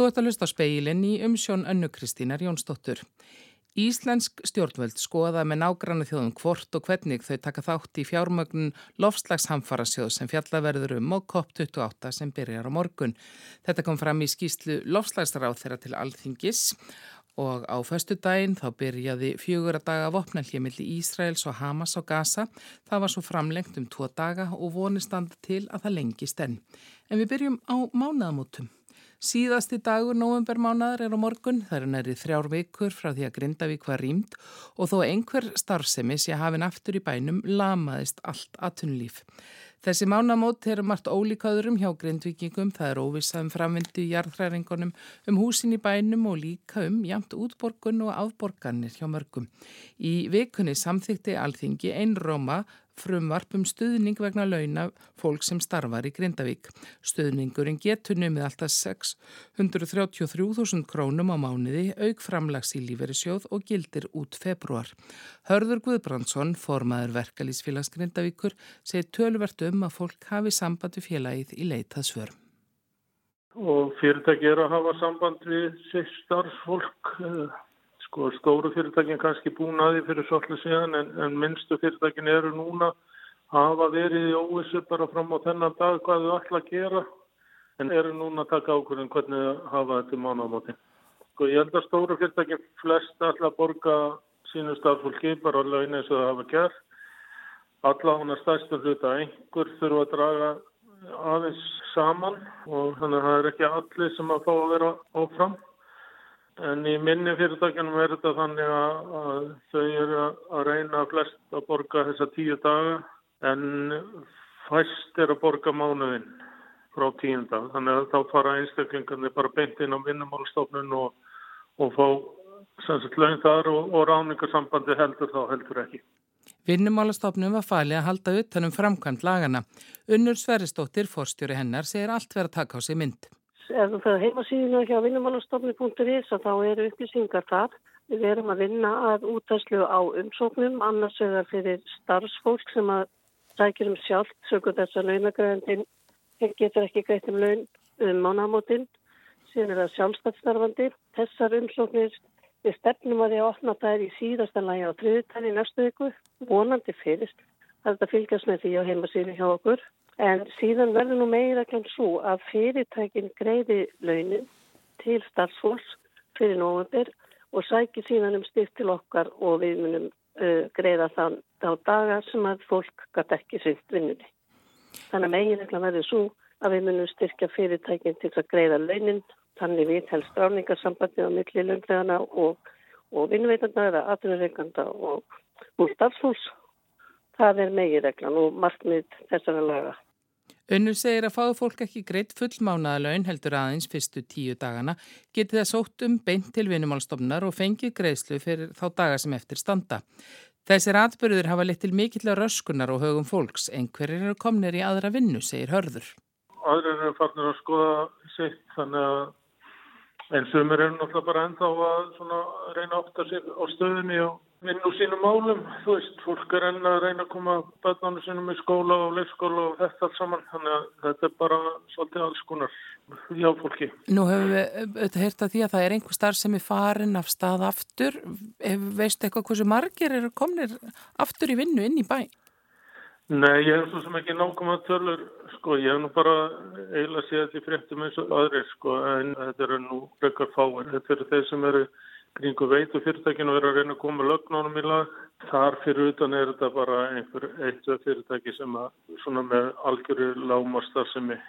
Þú ert að hlusta á speilin í umsjón önnu Kristínar Jónsdóttur. Íslensk stjórnvöld skoða með nágrannu þjóðum hvort og hvernig þau taka þátt í fjármögnun lofslagshamfarasjóð sem fjallaverður um á COP28 sem byrjar á morgun. Þetta kom fram í skýslu lofslagsráð þeirra til alþingis og á föstu daginn þá byrjaði fjögur að daga vopnalhið millir Ísraels og Hamas á Gaza. Það var svo framlengt um tvo daga og vonistandi til að það lengist enn. En við byrjum á mánaðamótum. Síðasti dagur novembermánaðar er á morgun, það er næri þrjár vikur frá því að Grindavík var rýmt og þó einhver starfsemi sé hafinn aftur í bænum lamaðist allt aðtunlíf. Þessi mánamót er margt ólíkaðurum hjá grindvikingum, það er óvissaðum framvindu í jarðhræringunum um húsin í bænum og líka um jamt útborgun og afborganir hjá mörgum. Í vikunni samþykti alþingi einróma frumvarp um stuðning vegna launa fólk sem starfar í Grindavík. Stuðningurinn getur numið alltaf 633.000 krónum á mánuði, auk framlags í líferi-sjóð og gildir út februar. Hörður Guðbrandsson, formaður verkalýsfélags Grindavíkur, segir tölvert um að fólk hafi sambandi félagið í leitað svör. Og fyrirtæki er að hafa samband við sér starfsfólk Sko stóru fyrirtækin kannski búin að því fyrir svolítið síðan en, en minnstu fyrirtækin eru núna hafa verið í óvissu bara fram á þennan dag hvað þau ætla að gera en eru núna að taka ákvörðin hvernig þau hafa þetta mánamáti. Sko ég held að stóru fyrirtækin flest ætla að borga sínu starffólki bara alveg eins og það hafa gert. Alla hún er stærstur hluta einhver þurfa að draga aðeins saman og þannig að það er ekki allir sem að fá að vera áfram. En í minni fyrirtækjunum er þetta þannig að, þau eru að reyna flest að borga þessa tíu daga en fæst er að borga mánuðinn frá tíunda. Þannig að þá fara einstaklingarnir bara beint inn á vinnumálstofnun og, og fá sannsagt laun þar og, og ráningarsambandi heldur þá heldur ekki. Vinnumálastofnum var falið að halda utanum framkvæmt lagana. Unnur Sveristóttir, forstjóri hennar, segir allt verið að taka á sig mynd ef þú fyrir heimasíðinu hjá vinnumálastofni.is þá eru upplýsingar þar. Við erum að vinna að útæslu á umsóknum, annars vegar fyrir starfsfólk sem að sækjur um sjálft, sögur þess að launagræðandin getur ekki greitt um laun um mánamótin, síðan er það sjálfstættstarfandi. Þessar umsóknir við stefnum að því að opna þær í síðasta lægi á þriðutæni næstu viku, vonandi fyrst. Það er þetta fylgjast með því á heimasíðinu hjá okkur. En síðan verður nú meira kemd svo að fyrirtækin greiði launin til starfsfólks fyrir nógumber og sækir síðan um styrt til okkar og við munum uh, greiða þann á dagar sem að fólk gæti ekki sýnt vinnunni. Þannig að meginlega verður svo að við munum styrkja fyrirtækin til að greiða launin, þannig við helst ráningarsambandið á milli lönglegana og, og vinnveitanda eða aðrunarreikanda og, og starfsfólks. Það er meginreglan og markmið þessara laga. Önnur segir að fáðu fólk ekki greitt fullmánaðalaun heldur aðeins fyrstu tíu dagana geti það sótt um beint til vinnumálstofnar og fengið greiðslu fyrir þá daga sem eftir standa. Þessir atbyrður hafa litt til mikill röskunar og högum fólks. Einhverjir eru komnir í aðra vinnu, segir Hörður. Aðrir eru farnir að skoða sitt þannig að En sumir eru náttúrulega bara ennþá að reyna átt að sér á stöðunni og vinna úr sínum málum. Þú veist, fólk er enna að reyna að koma bætnánu sínum í skóla og leikskóla og þetta allt saman. Þannig að þetta er bara svolítið alls konar hjá fólki. Nú hefur við auðvitað heyrt að því að það er einhver starf sem er farin af stað aftur. Veistu eitthvað hversu margir eru komnir aftur í vinnu inn í bæ? Nei, ég hef svo sem ekki nákvæm að tölur, sko, ég hef nú bara eiginlega séð þetta í fréttum eins og aðrir, sko, en þetta eru nú brekkar fáir. Þetta eru þeir sem eru kringu veitu fyrirtækinu og eru að reyna að koma lögnánum í lag. Þar fyrir utan er þetta bara einhver eittu fyrirtæki sem að svona með algjöru lámastar sem er.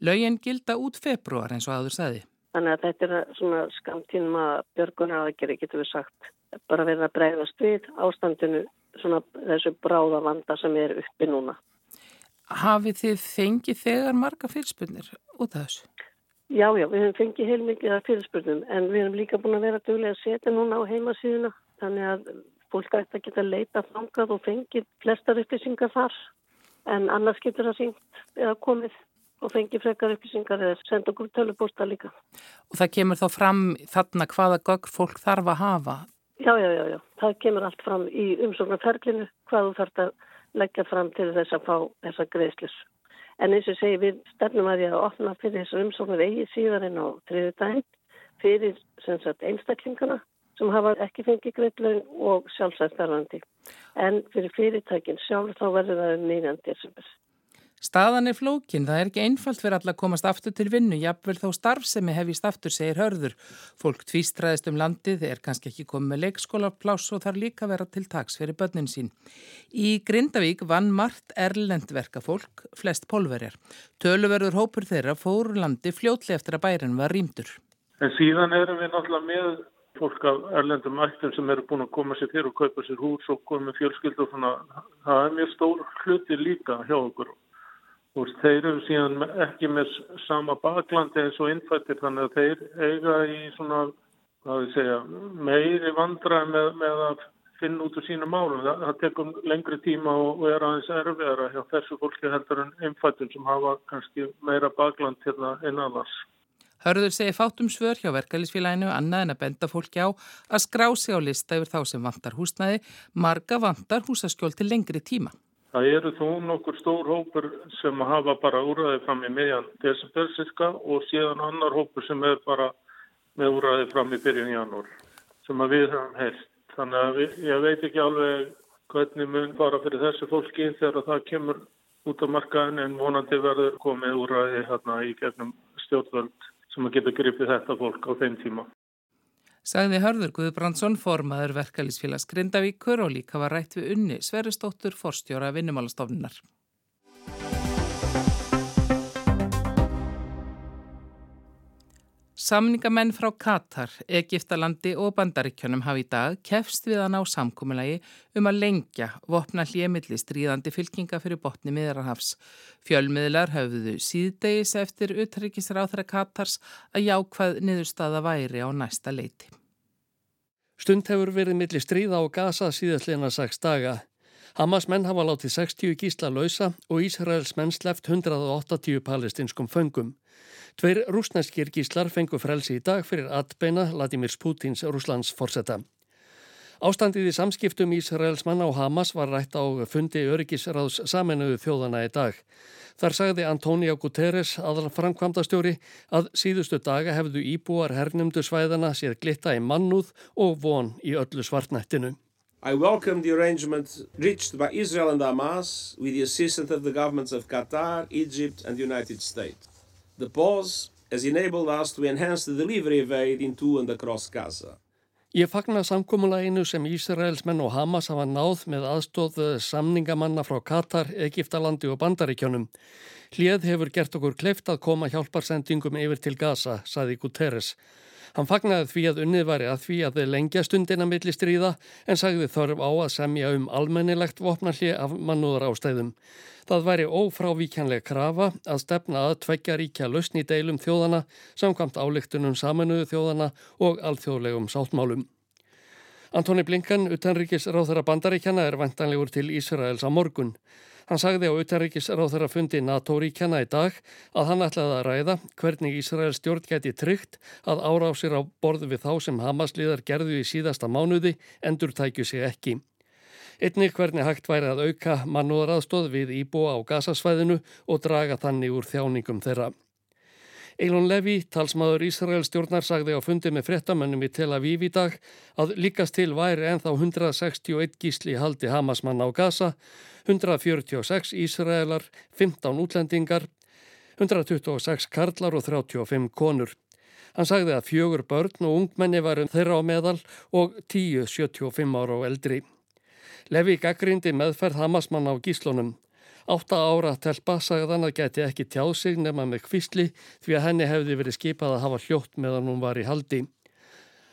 Laugin gilda út februar eins og aður segði. Þannig að þetta er svona skamtíma björgunar aðgeri, getur við sagt. Bara verða að bregðast við ástandinu svona þessu bráða vanda sem er uppi núna. Hafið þið fengið þegar marga fyrirspurnir út af þessu? Já, já, við hefum fengið heilmikið af fyrirspurnum en við hefum líka búin að vera duglega að setja núna á heimasíðuna þannig að fólk ætti að geta leita fangað og fengið flestar upplýsingar þar en annars getur það syngt eða komið og fengið frekar upplýsingar eða senda okkur tölupósta líka. Og það kemur þá fram þarna hvaða gögg fólk þarf að hafa Já, já, já, já. Það kemur allt fram í umsóknarferlinu hvað þú þarfst að leggja fram til þess að fá þessa greiðslis. En eins og segi við stefnum að því að opna fyrir þessu umsóknur eigi síðar en á þriðu daginn fyrir sagt, einstaklingana sem hafa ekki fengið greiðlaun og sjálfsættarlandi. En fyrir fyrirtækin sjálf þá verður það um 9. desember. Staðan er flókin, það er ekki einfalt fyrir alla að komast aftur til vinnu, jafnvel þó starfsemi hefist aftur, segir hörður. Fólk tvístraðist um landið, er kannski ekki komið með leikskólapláss og þarf líka vera til taks fyrir börnin sín. Í Grindavík vann margt erlendverka fólk, flest pólverjar. Töluverður hópur þeirra fóru landi fljótli eftir að bærin var rýmdur. En síðan erum við náttúrulega með fólk af erlendum ættum sem eru búin að koma sér fyrir og kaupa sér hús og koma með fjölskyld og svona. Það er mjög stór hluti líka hjá okkur og þeir eru síðan ekki með sama baklandi eins og innfættir þannig að þeir eiga í svona, hvað við segja, meiri vandra með, með að finna út úr sínu málum. Það, það tekum lengri tíma og er aðeins erfiðara hjá þessu fólki heldur en innfættir sem hafa kannski meira bakland hérna innanvars. Hörður segi fátum svör hjá verkefælisfélaginu annað en að benda fólki á að skrá sig á lista yfir þá sem vantar húsnaði, marga vantar húsaskjól til lengri tíma. Það eru þó nokkur stór hópur sem hafa bara úræði fram í miðjan desembersiska og síðan annar hópur sem er bara með úræði fram í byrjun janúr sem við höfum heilt. Þannig að við, ég veit ekki alveg hvernig mun bara fyrir þessu fólki þegar það kemur út á markaðin en vonandi verður komið úræði hérna í gegnum stjórnvöld sem að geta gripið þetta fólk á þeim tíma sagði Hörður Guðbrandsson formaður verkalýsfélags Grindavíkur og líka var rætt við unni Sveristóttur forstjóra vinnumálastofnunar. Samningamenn frá Katar, Egiptalandi og Bandaríkjönum hafi í dag kefst við að ná samkúmulagi um að lengja vopna hljemilli stríðandi fylkinga fyrir botni miðrarhafs. Fjölmiðlar höfðu síðdegis eftir utryggisráþra Katars að jákvað niðurstaða væri á næsta leiti. Stund hefur verið millir stríða á Gaza síðastleina 6 daga. Hamas menn hafa látið 60 gísla lausa og Ísraels menn sleft 180 palestinskum föngum. Tveir rúsneskir gíslar fengu frelsi í dag fyrir atbeina Vladimir Putins Rúslands forsetta. Ástandið í samskiptum Ísraels manna og Hamas var rætt á fundi öryggisráðs saminuðu þjóðana í dag. Þar sagði Antonio Guterres, aðal framkvamdastjóri, að síðustu daga hefðu íbúar hernumdu svæðana séð glitta í mannúð og von í öllu svartnættinu. I welcome the arrangement reached by Israel and Hamas with the assistance of the governments of Qatar, Egypt and the United States. The pause has enabled us to enhance the delivery of aid into and across Gaza. Ég fagnar samkómuleginu sem Ísraels menn og Hamas hafa náð með aðstóð samningamanna frá Katar, Egiptalandi og Bandaríkjónum. Hlið hefur gert okkur kleift að koma hjálparsendingum yfir til Gaza, saði Guterres. Hann fagnaði því að unnið væri að því að þeir lengja stundina milli stríða en sagði þörf á að semja um almennilegt vopnalli af mannúðar ástæðum. Það væri ófrávíkjanlega krafa að stefna að tveggja ríkja lausni deilum þjóðana samkvamt álíktunum saminuðu þjóðana og alþjóðlegum sáttmálum. Antoni Blinkan, utanríkis ráþara bandaríkjana, er vantanlegur til Ísraels á morgun. Hann sagði á auðarrikisráð þeirra fundi NATO-ríkjana í dag að hann ætlaði að ræða hvernig Ísraels stjórn geti tryggt að árásir á borðu við þá sem Hamas-liðar gerðu í síðasta mánuði endur tækju sig ekki. Einnig hvernig hægt væri að auka mannúðaraðstóð við íbúa á gasasvæðinu og draga þannig úr þjáningum þeirra. Eilon Levy, talsmaður Ísraels stjórnar, sagði á fundi með frettamönnum í Tel Aviv í dag að líkast til væri enþá 161 gísli haldi Hamasmann á Gaza, 146 Ísraelar, 15 útlendingar, 126 karlar og 35 konur. Hann sagði að fjögur börn og ungmenni varum þeirra á meðal og 10 75 ára og eldri. Levi gaggrindi meðferð Hamasmann á gíslunum. Átta ára telpa sagðan að geti ekki tjáð sig nema með kvísli því að henni hefði verið skipað að hafa hljótt meðan hún var í haldi.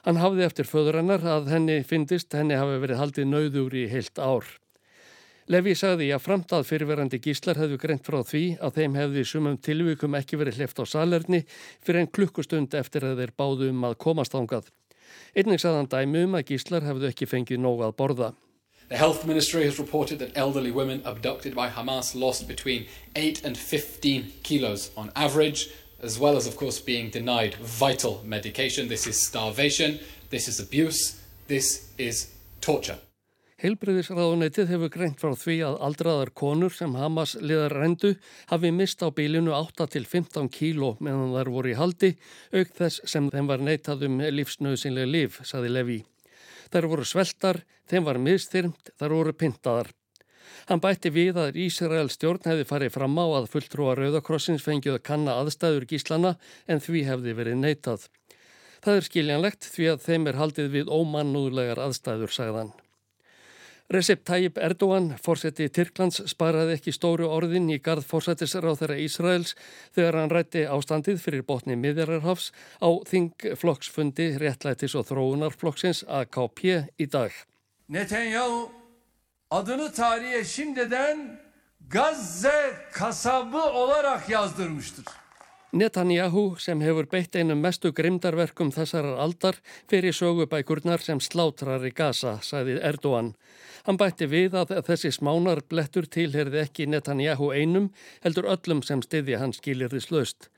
Hann hafði eftir föðurennar að henni fyndist henni hafi verið haldið nauður í heilt ár. Levi sagði að framtað fyrirverandi gíslar hefðu greint frá því að þeim hefði sumum tilvíkum ekki verið hleft á salerni fyrir en klukkustund eftir að þeir báðu um að komast ángað. Einnig sagðan dæmi um að gíslar hefðu ekki fengið nóg að borða. The health ministry has reported that elderly women abducted by Hamas lost between 8 and 15 kilos on average, as well as, of course, being denied vital medication. This is starvation, this is abuse, this is torture. Heilbreyðisraðunetið hefur greint frá því að aldraðar konur sem Hamas liðar rendu hafi mist á bílinu 8-15 kíló meðan þær voru í haldi, auk þess sem þeim var neitað um lífsnöðsynlega líf, saði Levi. Þær voru sveltar, þeim var miðstyrmt, þær voru pintaðar. Hann bætti við að Ísrael stjórn hefði farið fram á að fulltrúa Rauðakrossins fengið að kanna aðstæður gíslana en því hefði verið neitað. Það er skiljanlegt því að þeim er haldið við ómannúðlegar aðstæður, sagðan. Recep Tayyip Erdogan, fórseti Tyrklands, sparaði ekki stóru orðin í gard fórsættisráð þeirra Ísraels þegar hann rætti ástandið fyrir botni miðjararhafs á þingflokksfundi réttlætis og þróunarflokksins AKP í dag. Netanyahu adını tarihe şimdiden Gazze kasabı olarak yazdırmıştır. Netanyahu sem hefur beitt einum mestu grimdarverkum þessarar aldar fyrir sögubækurnar sem slátrar í Gaza, sagði Erdogan. Hann bætti við að þessi smánar blettur tilherði ekki Netanyahu einum, heldur öllum sem styðja hans skilirði slöst.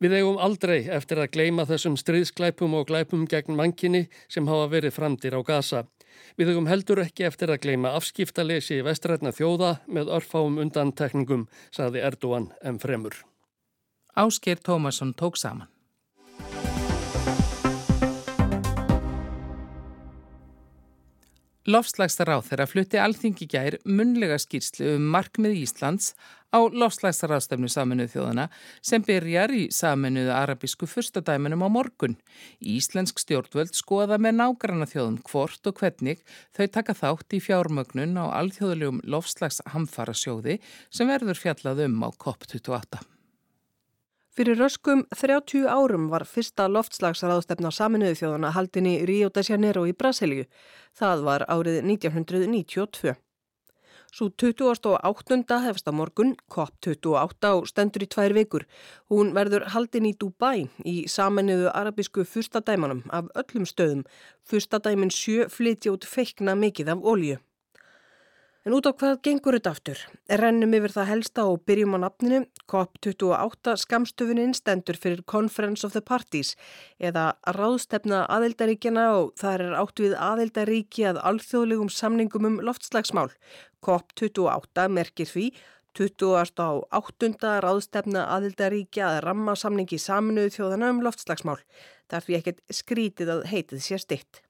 Við eigum aldrei eftir að gleima þessum stríðsklæpum og glæpum gegn mankinni sem hafa verið framdir á Gaza. Við eigum heldur ekki eftir að gleima afskiptalesi í vestrætna þjóða með örfáum undantekningum, sagði Erdogan en fremur. Ásker Tómasson tók saman. Lofslagsráð þeirra flutti alþingi gær munlega skýrslu um markmið Íslands á lofslagsráðstefnu saminuð þjóðana sem byrjar í saminuðu arabísku fyrstadæminum á morgun. Íslensk stjórnvöld skoða með nágranna þjóðum hvort og hvernig þau taka þátt í fjármögnun á alþjóðlegum lofslagshamfara sjóði sem verður fjallað um á COP28. Fyrir röskum 30 árum var fyrsta loftslagsraðstefna saminuðu þjóðana haldin í Rio de Janeiro í Brasilíu. Það var árið 1992. Svo 28. hefst á morgun, COP28 og stendur í tvær vikur. Hún verður haldin í Dubai í saminuðu arabísku fyrstadæmanum af öllum stöðum. Fyrstadæmin sjö flytja út feikna mikið af ólju. En út á hvað gengur þetta aftur? Rennum yfir það helsta og byrjum á nafninu. COP28 skamstöfunin stendur fyrir Conference of the Parties eða ráðstefna aðeldaríkjana og það er átt við aðeldaríki að alþjóðlegum samningum um loftslagsmál. COP28 merkir því 28. ráðstefna aðeldaríkja að ramma samningi saminuðu þjóðana um loftslagsmál. Það er því ekkert skrítið að heitið sér stitt.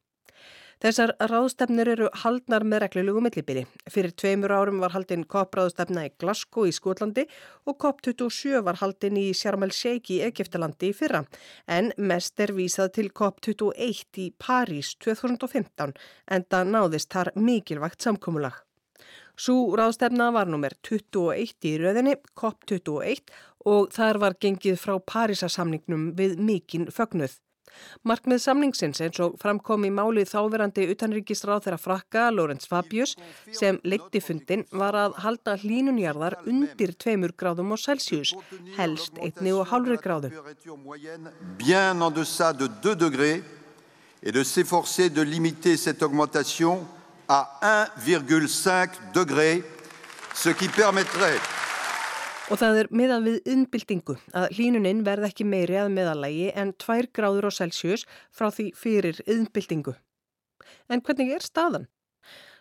Þessar ráðstefnur eru haldnar með reglulegu millibili. Fyrir tveimur árum var haldin COP-ráðstefna í Glasgow í Skotlandi og COP27 var haldin í Sharm el-Sheikh í Egiptalandi í fyrra. En mest er vísað til COP21 í París 2015 en það náðist þar mikilvægt samkómulag. Sú ráðstefna var nummer 21 í rauðinni, COP21 og þar var gengið frá Parísasamningnum við mikinn fögnuð. Markmið samningsins eins og framkom í máli þáverandi utanríkisráð þeirra frakka Lorenz Fabius sem leitti fundin var að halda hlínunjarðar undir tveimur gráðum á Celsius, helst einni og hálfri gráðu. Bien en deçà de 2 degrés et de s'efforcer de limiter cette augmentation à 1,5 degrés, ce qui permettrait Og það er miðað við innbyltingu að hlínuninn verð ekki meiri að meðalagi en 2 gráður á Celsius frá því fyrir innbyltingu. En hvernig er staðan?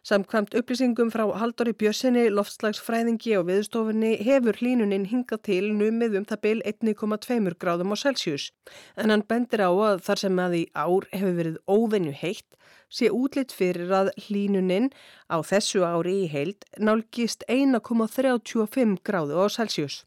Samkvæmt upplýsingum frá Haldóri Bjössinni, loftslagsfræðingi og viðstofunni hefur hlínuninn hingað til numið um það byl 1,2 gráðum á Celsius. En hann bendir á að þar sem að í ár hefur verið óvenju heitt sé útlitt fyrir að hlínuninn á þessu ári í heild nálgist 1,35 gráðu á Celsius.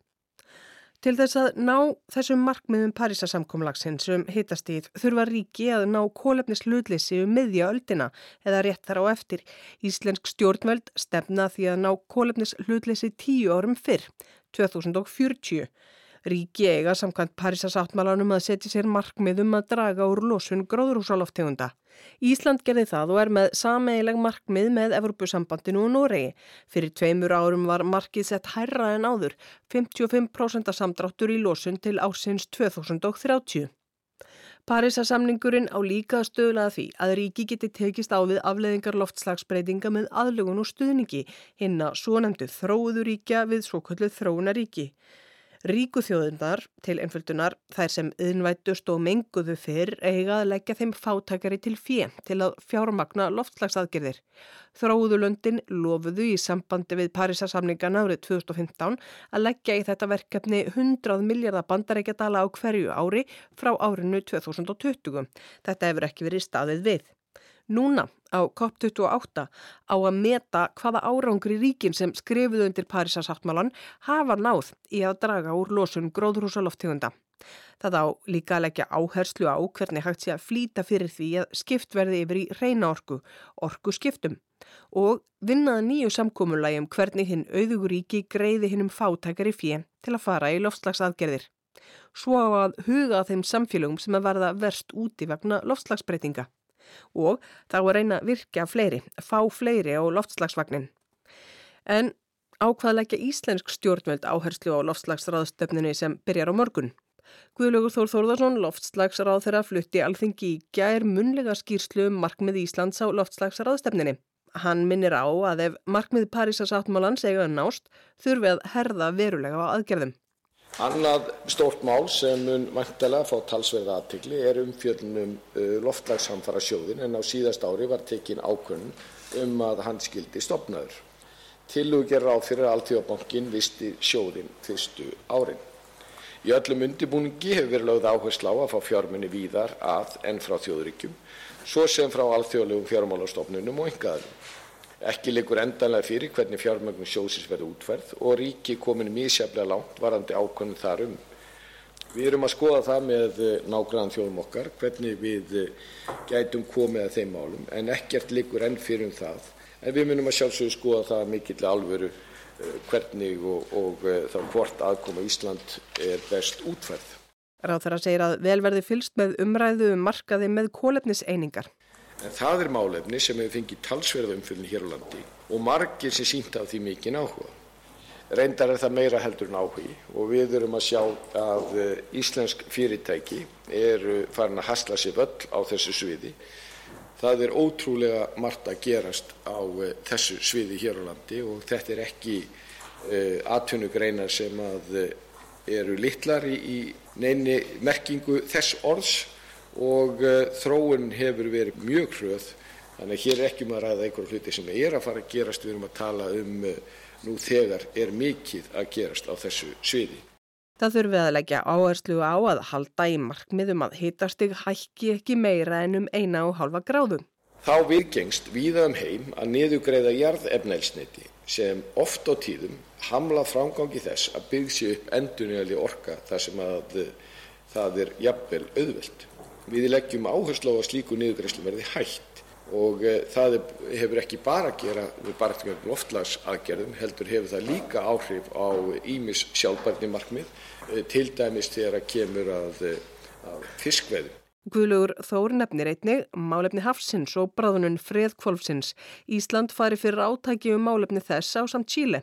Til þess að ná þessum markmiðum Parísasamkomlagsins um hitastíð þurfa ríki að ná kólefnis hlutleysi um miðja öldina eða rétt þar á eftir. Íslensk stjórnveld stefna því að ná kólefnis hlutleysi tíu árum fyrr, 2040. Ríki eiga samkvæmt Parísasáttmálanum að setja sér markmiðum að draga úr losun gróðrúsaloftegunda. Ísland gerði það og er með sameileg markmið með Evropasambandinu og Noregi. Fyrir tveimur árum var markið sett hærra en áður, 55% samdráttur í losun til ásins 2030. Parísasamningurinn á líka stöðlaða því að ríki geti tekist á við afleðingar loftslagsbreytinga með aðlugun og stuðningi, hinn að svo nefndu þróuðuríkja við svo kölluð þróunaríki. Ríku þjóðundar til einföldunar þær sem yðnvættust og menguðu fyrr eiga að leggja þeim fátakari til fjö til að fjármagna loftslagsaðgerðir. Þróðulöndin lofuðu í sambandi við Parísasamningan árið 2015 að leggja í þetta verkefni 100 miljardar bandarækjadala á hverju ári frá árinu 2020. Þetta hefur ekki verið staðið við. Núna á COP28 á að meta hvaða árangri ríkin sem skrifuðu undir Parísasáttmálan hafa náð í að draga úr losun gróðrúsaloftegunda. Það á líka að leggja áherslu á hvernig hægt sé að flýta fyrir því að skipt verði yfir í reyna orku, orku skiptum og vinnaða nýju samkómulagi um hvernig hinn auðuguríki greiði hinn um fátækari fjö til að fara í loftslagsaðgerðir. Svo að huga þeim samfélögum sem að verða verst úti vegna loftslagsbreytinga og þá að reyna að virka fleiri, fá fleiri á loftslagsvagnin. En ákvaðleggja íslensk stjórnveld áherslu á loftslagsraðstöfninu sem byrjar á morgun. Guðlaugur Þór Þórðarsson, loftslagsráð þeirra flutti alþingi í gær munlega skýrslu um markmið Íslands á loftslagsraðstöfninu. Hann minnir á að ef markmið Parísas áttmálans eiga nást þurfi að herða verulega á aðgerðum. Annað stórt mál sem mun vantilega fá talsverða aðtikli er umfjöldunum uh, loftlagshamfara sjóðin en á síðast ári var tekin ákvörðun um að hann skildi stopnaður. Tillögu gerur á fyrir að Alþjóðabankin visti sjóðin fyrstu árin. Í öllum undirbúningi hefur verið lögð áherslu á að fá fjármunni víðar að enn frá þjóðuríkjum, svo sem frá alþjóðlegum fjármálastofnunum og engaðarum. Ekki liggur endanlega fyrir hvernig fjármögnun sjóðsins verði útfærð og ríki komin misjaflega langt varðandi ákvörðun þar um. Við erum að skoða það með eh, nágrann þjóðum okkar hvernig við eh, gætum komið að þeim málum en ekkert liggur enn fyrir um það. En við munum að sjálfsögðu skoða það mikill alvöru eh, hvernig og, og þá hvort aðkoma Ísland er best útfærð. Ráð þar að segja að velverði fylst með umræðu um markaði með kólefniseiningar. En það er málefni sem hefur fengið talsverða umfyllin hér á landi og margir sem sínta á því mikinn áhuga. Reyndar er það meira heldur en áhugi og við erum að sjá að eh, íslensk fyrirtæki eru farin að hasla sér völl á þessu sviði. Það er ótrúlega margt að gerast á eh, þessu sviði hér á landi og þetta er ekki uh, atvinnugreinar sem að uh, eru litlar í, í neini merkingu þess orðs og uh, þróun hefur verið mjög hröð þannig að hér er ekki um að ræða einhverju hluti sem er að fara að gerast, við erum að tala um uh, nú þegar er mikið að gerast á þessu sviði. Það þurfum við að leggja áherslu á að halda í markmiðum að hitastig hækki ekki meira en um eina og halva gráðum. Þá viðgengst víða um heim að niðugreiða jarðefnælsniti sem oft á tíðum hamla framgangi þess að byggja upp endunniðali orka þar sem að uh, það er jafnvel auðvelt. Við leggjum áherslu á að slíku niðurgreiðslum verði hætt og eh, það hefur ekki bara að gera við barndingum loftslagsaðgerðum heldur hefur það líka áhrif á ýmis sjálfbærnimarkmið eh, til dæmis þegar að kemur að, eh, að fiskveðum. Guðlugur Þór nefnir einnig málefni Hafsins og bráðunum Freðkvolfsins. Ísland fari fyrir átæki um málefni þess á samt Chile.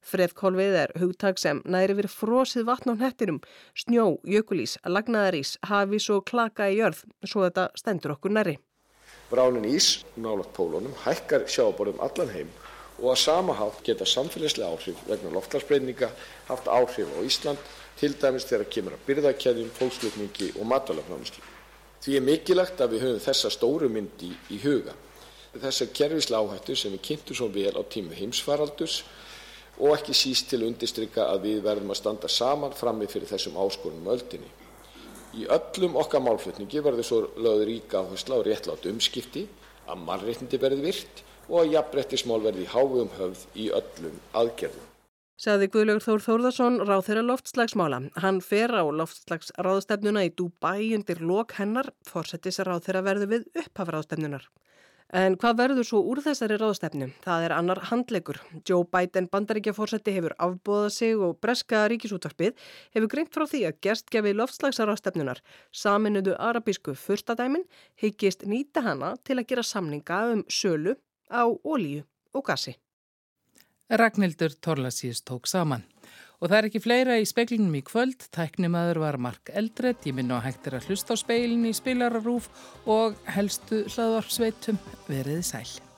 Freðkvolfið er hugtag sem næri verið frosið vatn á hnettinum, snjó, jökulís, lagnaðarís, hafís og klaka í jörð, svo þetta stendur okkur næri. Bránin ís, nálat pólunum, hækkar sjáborðum allan heim og að sama hátt geta samfélagslega áhrif vegna loftlarsbreyninga haft áhrif á Ísland, til dæmis þegar kemur að byrðakæðjum, fólkslutningi og matalafnámslu. Því er mikilagt að við höfum þessa stóru myndi í huga. Þessar kerfislega áhættu sem við kynntum svo vel á tímu heimsfaraldurs og ekki síst til að undirstrika að við verðum að standa saman frammi fyrir þessum áskorunum öldinni. Í öllum okkar málflutningi verður svo lögður ríka áhersla og réttlátt umskipti, að mannréttindi verði virt og að jafnbrettismál verði hávegum höfð í öllum aðgerðum. Saði Guðlaugur Þór Þórðarsson ráð þeirra loftslagsmála. Hann fer á loftslagsráðstefnuna í Dubai undir lok hennar, fórsetis ráð þeirra verðu við upphafráðstefnunar. En hvað verður svo úr þessari ráðstefnu? Það er annar handleikur. Joe Biden bandaríkjafórseti hefur afbóðað sig og breska ríkisútvarpið hefur greint frá því að gerstgefi loftslagsarráðstefnunar saminuðu arabísku fyrstadæmin heikist nýta hana til að gera samninga um sölu á ólíu og gasi. Ragnhildur Torlasís tók saman. Og það er ekki fleira í speiklinum í kvöld, tæknimaður var Mark Eldred, ég minn á hægtir að hlusta á speilin í spilararúf og helstu hlaðvarpsveitum veriði sæl.